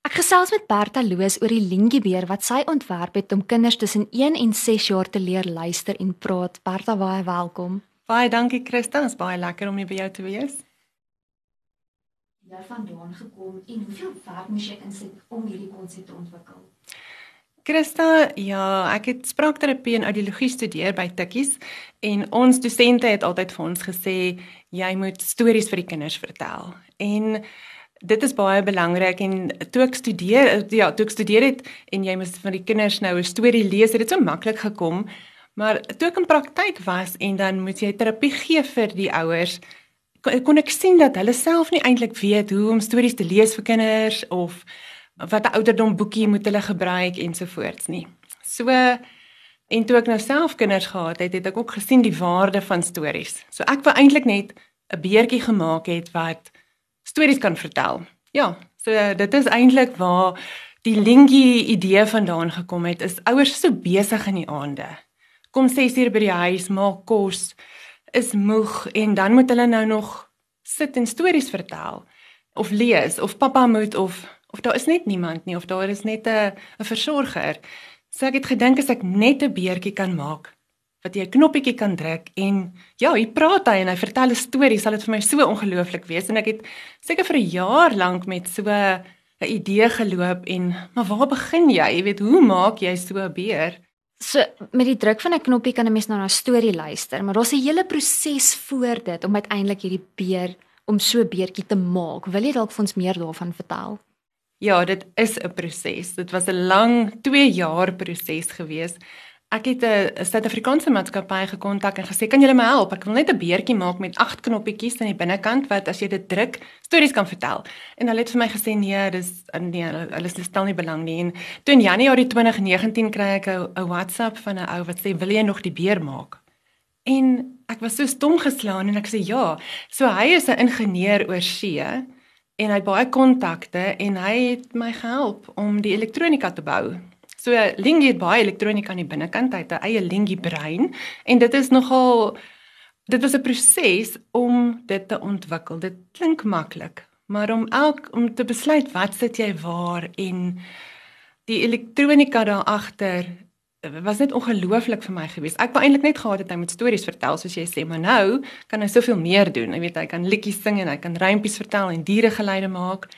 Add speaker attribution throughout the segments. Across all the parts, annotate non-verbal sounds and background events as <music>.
Speaker 1: Ek gesels met Berta Loos oor die lingibeer wat sy ontwerp het om kinders tussen 1 en 6 jaar te leer luister en praat. Berta, baie welkom.
Speaker 2: Baie dankie Christa, dit is baie lekker om hier by jou te wees.
Speaker 1: Jy vandaan gekom en hoeveel werk moes jy insit om hierdie konsep te ontwikkel?
Speaker 2: Christa, ja, ek het spraakterapie en audiologie studeer by Tikkies en ons dosente het altyd vir ons gesê jy moet stories vir die kinders vertel. En dit is baie belangrik en toe ek studeer, ja, toe ek studeer het en jy moet vir die kinders nou 'n storie lees, het dit so maklik gekom. Maar toe ek in praktyk was en dan moet jy terapie gee vir die ouers, kon ek sien dat hulle self nie eintlik weet hoe om stories te lees vir kinders of wat 'n ouderdom boekie moet hulle gebruik ensovoorts nie. So en toe ek nou self kinders gehad het, het ek ook gesien die waarde van stories. So ek wou eintlik net 'n beertjie gemaak het wat stories kan vertel. Ja, so dit is eintlik waar die lingie idee vandaan gekom het. Is ouers so besig in die aande. Kom 6 uur by die huis, maak kos, is moeg en dan moet hulle nou nog sit en stories vertel of lees of pappa moet of of daar is net niemand nie of daar is net 'n 'n versorger. So ek het gedink as ek net 'n beertjie kan maak wat jy 'n knoppietjie kan druk en ja, hy praat hy en hy vertel 'n storie, sal dit vir my so ongelooflik wees en ek het seker vir 'n jaar lank met so 'n idee geloop en maar waar begin jy? Jy weet, hoe maak jy so 'n beer?
Speaker 1: So met die druk van 'n knoppie kan 'n mens na 'n storie luister, maar daar's 'n hele proses voor dit om uiteindelik hierdie beer om so 'n beertjie te maak. Wil jy dalk vir ons meer daarvan vertel?
Speaker 2: Ja, dit is 'n proses. Dit was 'n lang 2 jaar proses gewees. Ek het 'n Suid-Afrikaanse maatskappy gekontak en gesê, "Kan julle my help? Ek wil net 'n beertjie maak met 8 knoppietjies aan die binnekant wat as jy dit druk, stories kan vertel." En hulle het vir my gesê, "Nee, dis nee, hulle stel nie belang nie." En toe in Januarie 2019 kry ek 'n WhatsApp van 'n ou wat sê, "Wil jy nog die beer maak?" En ek was so stom geslaan en ek sê, "Ja." So hy is 'n ingenieur oor see en hy het baie kontakte en hy het my gehelp om die elektronika te bou. So Lingie het baie elektronika aan die binnekant, hy het 'n eie Lingie brein en dit is nogal dit was 'n proses om dit te ontwikkel. Dit klink maklik, maar om elk om te besluit wat sit jy waar en die elektronika daar agter was net ongelooflik vir my gewees. Ek wou eintlik net gehad het hy met stories vertel soos jy sê, maar nou kan hy soveel meer doen. Jy weet hy kan liedjies sing en hy kan rympies vertel en diere geluide maak.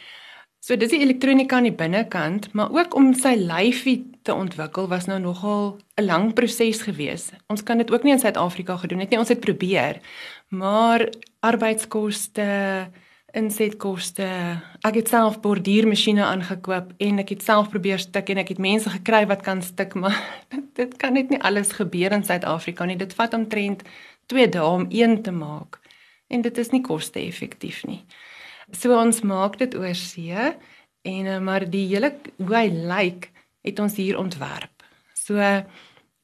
Speaker 2: So dis die elektronika aan die binnekant, maar ook om sy lyfie te ontwikkel was nou nogal 'n lang proses gewees. Ons kan dit ook nie in Suid-Afrika gedoen het nie. Ons het probeer. Maar arbeidskoste, insetkoste. Ek het self borduurmasjiene aangekoop en ek het self probeer stik en ek het mense gekry wat kan stik, <laughs> maar dit kan net nie alles gebeur in Suid-Afrika nie. Dit vat omtrent 2 dae om een te maak en dit is nie koste-effektief nie. So ons maak dit oor see en eh, maar die hele hoe hy lyk het ons hier ontwerp. So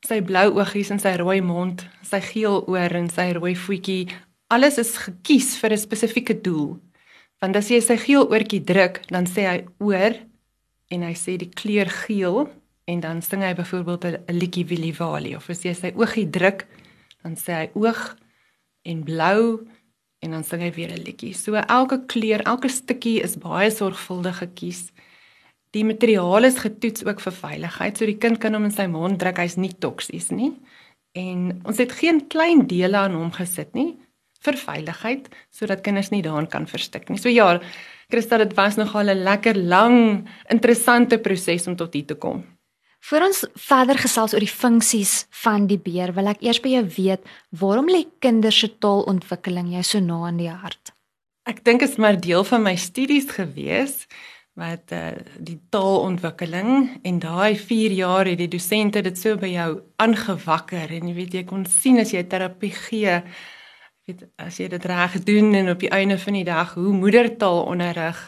Speaker 2: sy blou oogies en sy rooi mond, sy geel oor en sy rooi voetjie, alles is gekies vir 'n spesifieke doel. Want as jy sy geel oortjie druk, dan sê hy oor en hy sê die kleur geel en dan sing hy byvoorbeeld 'n liedjie Willie Wally of as jy sy oogie druk, dan sê hy oog en blou en dan sing hy weer 'n liedjie. So elke kleur, elke stukkie is baie sorgvuldig gekies. Die materiaal is getoets ook vir veiligheid. So die kind kan hom in sy mond druk, hy's nie toksies nie. En ons het geen klein dele aan hom gesit nie vir veiligheid sodat kinders nie daarin kan verstik nie. So ja, Christa, dit was nogal 'n lekker lang, interessante proses om tot hier te kom.
Speaker 1: Voor ons verder gesels oor die funksies van die beer, wil ek eers by jou weet, waarom lê kinders se taalontwikkeling jou so na in die hart?
Speaker 2: Ek dink dit is maar deel van my studies gewees wat uh, die taalontwikkeling en daai 4 jaar het die dosente dit so by jou aangewakker en jy weet jy kon sien as jy terapie gee weet as jy dit reg doen en op die einde van die dag hoe moedertaalonderrig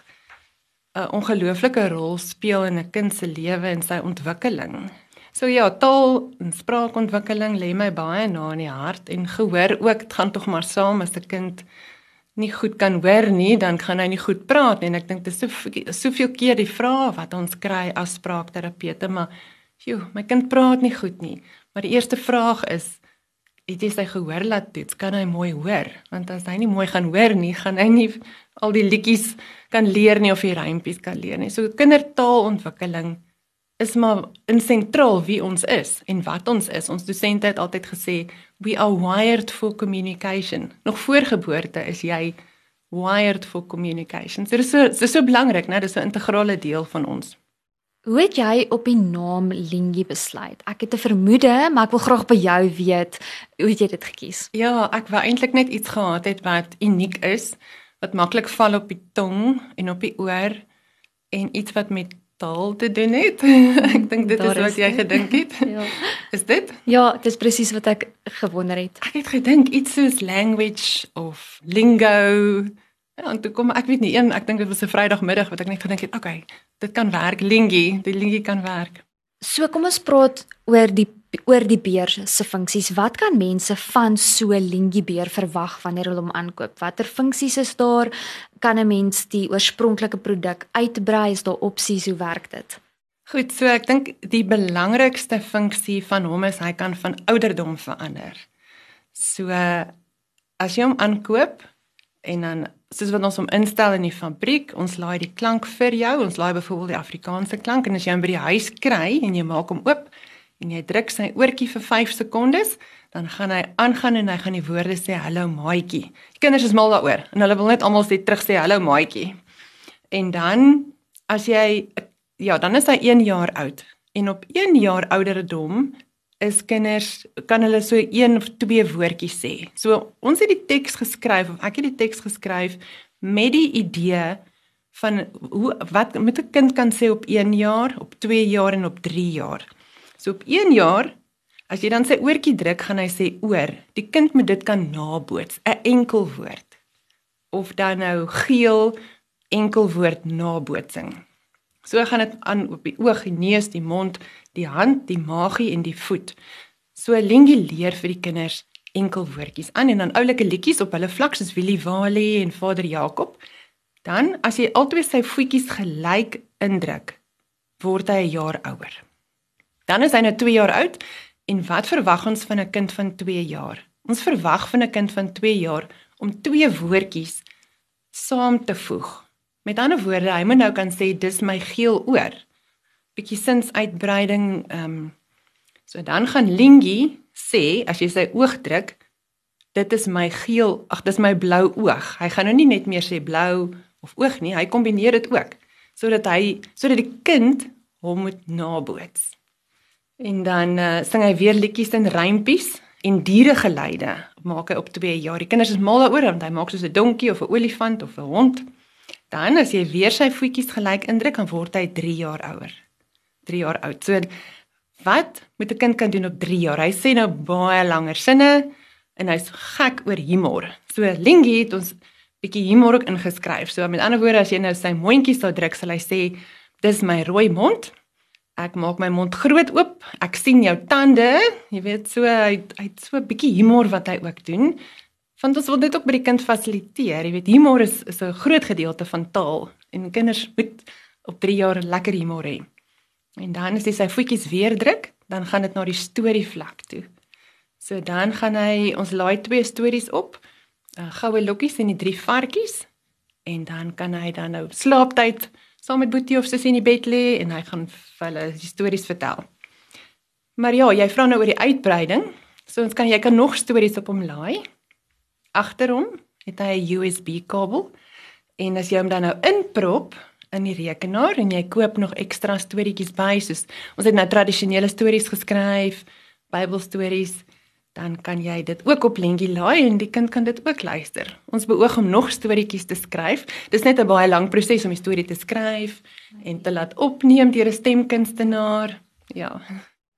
Speaker 2: 'n ongelooflike rol speel in 'n kind se lewe en sy ontwikkeling. So ja, taal en spraakontwikkeling lê my baie na in die hart en gehoor ook, dit gaan tog maar saam as 'n kind nie goed kan hoor nie, dan gaan hy nie goed praat nie en ek dink dit is so soveel keer die vrae wat ons kry as spraakterapeute, maar joe, my kind praat nie goed nie. Maar die eerste vraag is het jy sy gehoor laat toets, kan hy mooi hoor. Want as hy nie mooi gaan hoor nie, gaan hy nie al die liedjies kan leer nie of die rympies kan leer nie. So kindertaalontwikkeling is maar in sentraal wie ons is en wat ons is. Ons dosente het altyd gesê we are wired for communication. Nog voor geboorte is jy wired for communication. So dit is so dit is so belangrik, né? Dit is 'n integrale deel van ons.
Speaker 1: Hoe het jy op die naam Lingie besluit? Ek het 'n vermoede, maar ek wil graag by jou weet hoe het jy dit gekies?
Speaker 2: Ja, ek wou eintlik net iets gehad het wat uniek is, wat maklik val op die tong en op die oor en iets wat met taal te doen het. <laughs> ek dink dit Daar is wat is jy gedink het. <laughs> ja. Is dit?
Speaker 1: Ja, dit is presies wat ek gewonder het.
Speaker 2: Ek het gedink iets soos language of lingo. Ja, en toe kom ek weet nie een, ek dink dit was 'n Vrydagmiddag wat ek net gedink het, okay, dit kan werk, lingie, die lingie kan werk.
Speaker 1: So kom ons praat oor die oor die beer se funksies. Wat kan mense van so lingie beer verwag wanneer hulle hom aankoop? Watter funksies is daar? Kan 'n mens die oorspronklike produk uitbrei? Is daar opsies? Hoe werk dit?
Speaker 2: Goed, so ek dink die belangrikste funksie van hom is hy kan van ouderdom verander. So as jy hom aankoop en dan soos wat ons hom instel in die fabriek, ons laai die klank vir jou. Ons laai byvoorbeeld die Afrikaanse klank en as jy hom by die huis kry en jy maak hom oop, en jy druk sy oortjie vir 5 sekondes, dan gaan hy aangaan en hy gaan die woorde sê hallo maatjie. Die kinders is mal daaroor en hulle wil net almal sê terug sê hallo maatjie. En dan as jy ja, dan is hy 1 jaar oud en op 1 jaar ouderdom is kinders kan hulle so een of twee woordjies sê. So ons het die teks geskryf of ek het die teks geskryf met die idee van hoe wat met 'n kind kan sê op 1 jaar, op 2 jaar en op 3 jaar. So op 1 jaar, as jy dan sy oortjie druk, gaan hy sê oor. Die kind moet dit kan naboots, 'n enkel woord. Of dan nou geel enkel woord nabootsing. So gaan dit aan op die oog, die neus, die mond, die hand, die maagie en die voet. So Lingie leer vir die kinders enkel woordjies aan en dan oulike liedjies op hulle vlak soos Willie Walie en Vader Jakob. Dan as jy albei sy voetjies gelyk indruk, word hy 'n jaar ouer. Dan is hy nou 2 jaar oud en wat verwag ons van 'n kind van 2 jaar? Ons verwag van 'n kind van 2 jaar om twee woordjies saam te voeg. Met ander woorde, hy moet nou kan sê dis my geel oor. Bietjie sinsuitbreiding, ehm um, so dan gaan Lingie sê as jy sy oog druk, dit is my geel, ag dis my blou oog. Hy gaan nou nie net meer sê blou of oog nie, hy kombineer dit ook sodat hy sodat die kind hom moet naboots. En dan uh, sing hy weer liedjies en rympies en dieregeluide. Maak hy op 2 jaar. Die kinders is mal daaroor want hy maak soos 'n donkie of 'n olifant of 'n hond. Dan as jy weer sy voetjies gelyk indruk, dan word hy 3 jaar ouer. 3 jaar oud. So wat moet 'n kind kan doen op 3 jaar? Hy sê nou baie langer sinne en hy's gek oor humor. So Lingie het ons bietjie humor ook ingeskryf. So met ander woorde, as jy nou sy mondjies sou druk, sal hy sê dis my rooi mond Ek maak my mond groot oop. Ek sien jou tande. Jy weet so hy hy't so 'n bietjie humor wat hy ook doen. Want ons wil dit ook by die kind fasiliteer. Jy weet humor is is 'n groot gedeelte van taal en kinders moet op 3 jaar lekker humor hê. En dan as jy sy voetjies weer druk, dan gaan dit na die storie vlak toe. So dan gaan hy ons laai twee stories op. Uh, Goue lokkies en die drie varkies en dan kan hy dan nou slaaptyd saam met Boetie of sussie in die bed lê en hy gaan vir hulle stories vertel. Maar ja, jy vra nou oor die uitbreiding. So ons kan jy kan nog stories op hom laai. Agter hom het hy 'n USB kabel en as jy hom dan nou inprop in die rekenaar en jy koop nog ekstra storieetjies by soos ons het nou tradisionele stories geskryf, Bybelstories dan kan jy dit ook op Lengie laai en die kind kan dit ook luister. Ons beoog om nog storieetjies te skryf. Dis net 'n baie lang proses om die storie te skryf en te laat opneem deur 'n stemkunstenaar. Ja.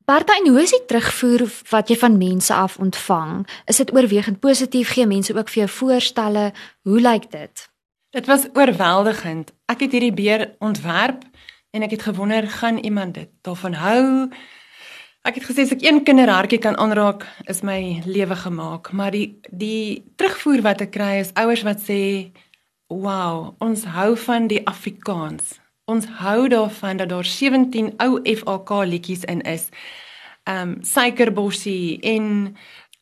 Speaker 1: Bertha, en hoe is die terugvoer wat jy van mense af ontvang? Is dit oorwegend positief? Gee mense ook vir jou voorstelle? Hoe lyk dit?
Speaker 2: Dit was oorweldigend. Ek het hierdie beer ontwerp en ek het gewonder gaan iemand dit daarvan hou? Ek het gesê as ek een kinderhartjie kan aanraak, is my lewe gemaak, maar die die terugvoer wat ek kry is ouers wat sê, "Wow, ons hou van die Afrikaans. Ons hou daarvan dat daar 17 ou FAK liedjies in is. Um suikerbossie en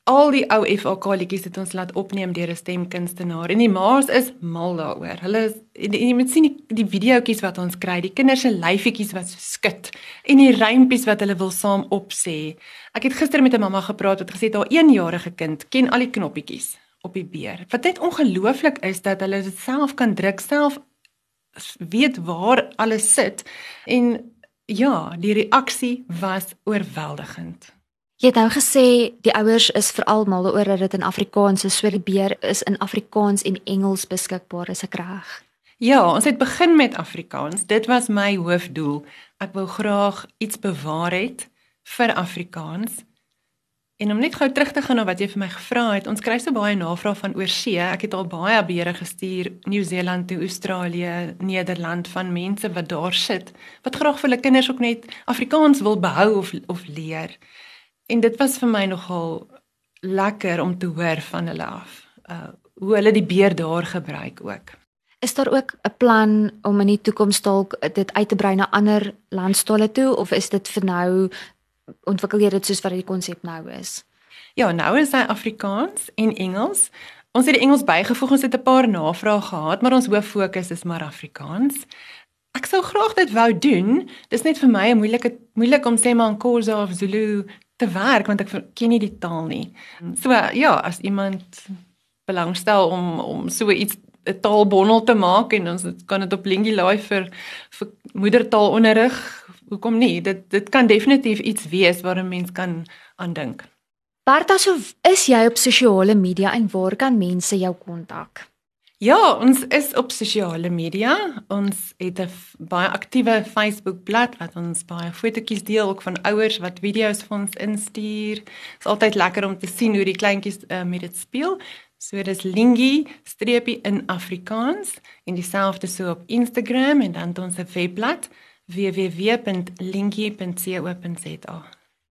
Speaker 2: al die ou FAK liedjies het ons laat opneem deur 'n stemkunstenaar en die ma's is mal daaroor. Hulle is jy moet sien die, die videoetjies wat ons kry, die kinders se lyfietjies wat skud en die rympies wat hulle wil saam opsê. Ek het gister met 'n mamma gepraat wat gesê het haar 1-jarige kind ken al die knoppietjies op die beer. Wat net ongelooflik is dat hulle dit self kan druk, self weet waar alles sit en ja, die reaksie was oorweldigend.
Speaker 1: Jy het nou gesê die ouers is veral mal oor dat dit in Afrikaans is, so die beer is in Afrikaans en Engels beskikbaar, is ek reg?
Speaker 2: Ja, ons het begin met Afrikaans. Dit was my hoofdoel. Ek wou graag iets bewaar het vir Afrikaans. En om net gou terug te gaan na wat jy vir my gevra het, ons kry so baie navrae van oorsee. Ek het al baie beere gestuur Nieu-Seeland toe, Australië, Nederland van mense wat daar sit wat graag vir hulle kinders ook net Afrikaans wil behou of of leer. En dit was vir my nogal lekker om te hoor van hulle af. Uh hoe hulle die beer daar gebruik ook.
Speaker 1: Is daar ook 'n plan om in die toekoms dalk dit uit te brei na ander landstale toe of is dit vir nou ontwikkel jy dit soos wat die konsep nou is?
Speaker 2: Ja, nou is hy Afrikaans en Engels. Ons het die Engels bygevoeg, ons het 'n paar navrae gehad, maar ons hoof fokus is maar Afrikaans. Ek sou graag dit wou doen. Dis net vir my 'n moeilike moeilik om sê maar in Khoisa of Zulu te werk want ek ken nie die taal nie. So ja, as iemand belangstel om om so iets 'n taalbondel te maak en ons kan dit op Lingie Live vir vir moedertaalonderrig, hoekom nie? Dit dit kan definitief iets wees waar 'n mens kan aandink.
Speaker 1: Bertha, so is jy op sosiale media en waar kan mense jou kontak?
Speaker 2: Ja, ons is op sosiale media. Ons het 'n baie aktiewe Facebook bladsy wat ons baie fotootjies deel ook van ouers wat video's vir ons instuur. Dit is altyd lekker om te sien hoe die kleintjies uh, met dit speel. So dis Lingie streepie in Afrikaans en dieselfde so op Instagram en dan ons webblad www.lingie.co.za.